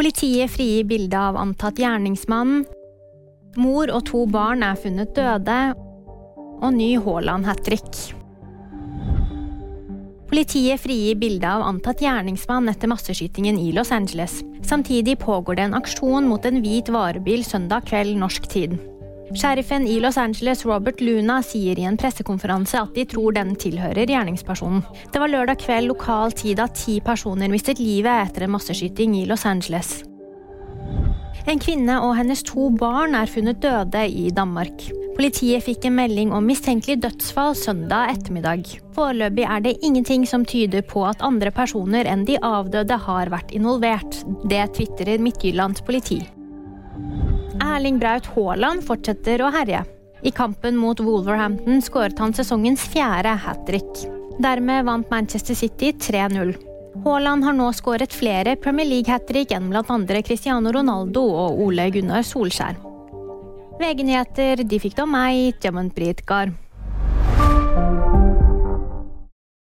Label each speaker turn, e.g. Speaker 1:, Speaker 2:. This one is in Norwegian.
Speaker 1: Politiet frigir bilde av antatt gjerningsmann. Mor og to barn er funnet døde. Og ny Haaland-hat trick. Politiet frigir bilde av antatt gjerningsmann etter masseskytingen i Los Angeles. Samtidig pågår det en aksjon mot en hvit varebil søndag kveld norsk tid. Sheriffen i Los Angeles, Robert Luna, sier i en pressekonferanse at de tror den tilhører gjerningspersonen. Det var lørdag kveld lokal tid at ti personer mistet livet etter en masseskyting i Los Angeles. En kvinne og hennes to barn er funnet døde i Danmark. Politiet fikk en melding om mistenkelig dødsfall søndag ettermiddag. Foreløpig er det ingenting som tyder på at andre personer enn de avdøde har vært involvert. Det tvitrer Midtjyllands politi. Erling Braut Haaland fortsetter å herje. I kampen mot Wolverhampton skåret han sesongens fjerde hat trick. Dermed vant Manchester City 3-0. Haaland har nå skåret flere Premier League-hat trick enn bl.a. Cristiano Ronaldo og Ole Gunnar Solskjær. VG-nyheter de fikk det av meg, Jamund Britgar.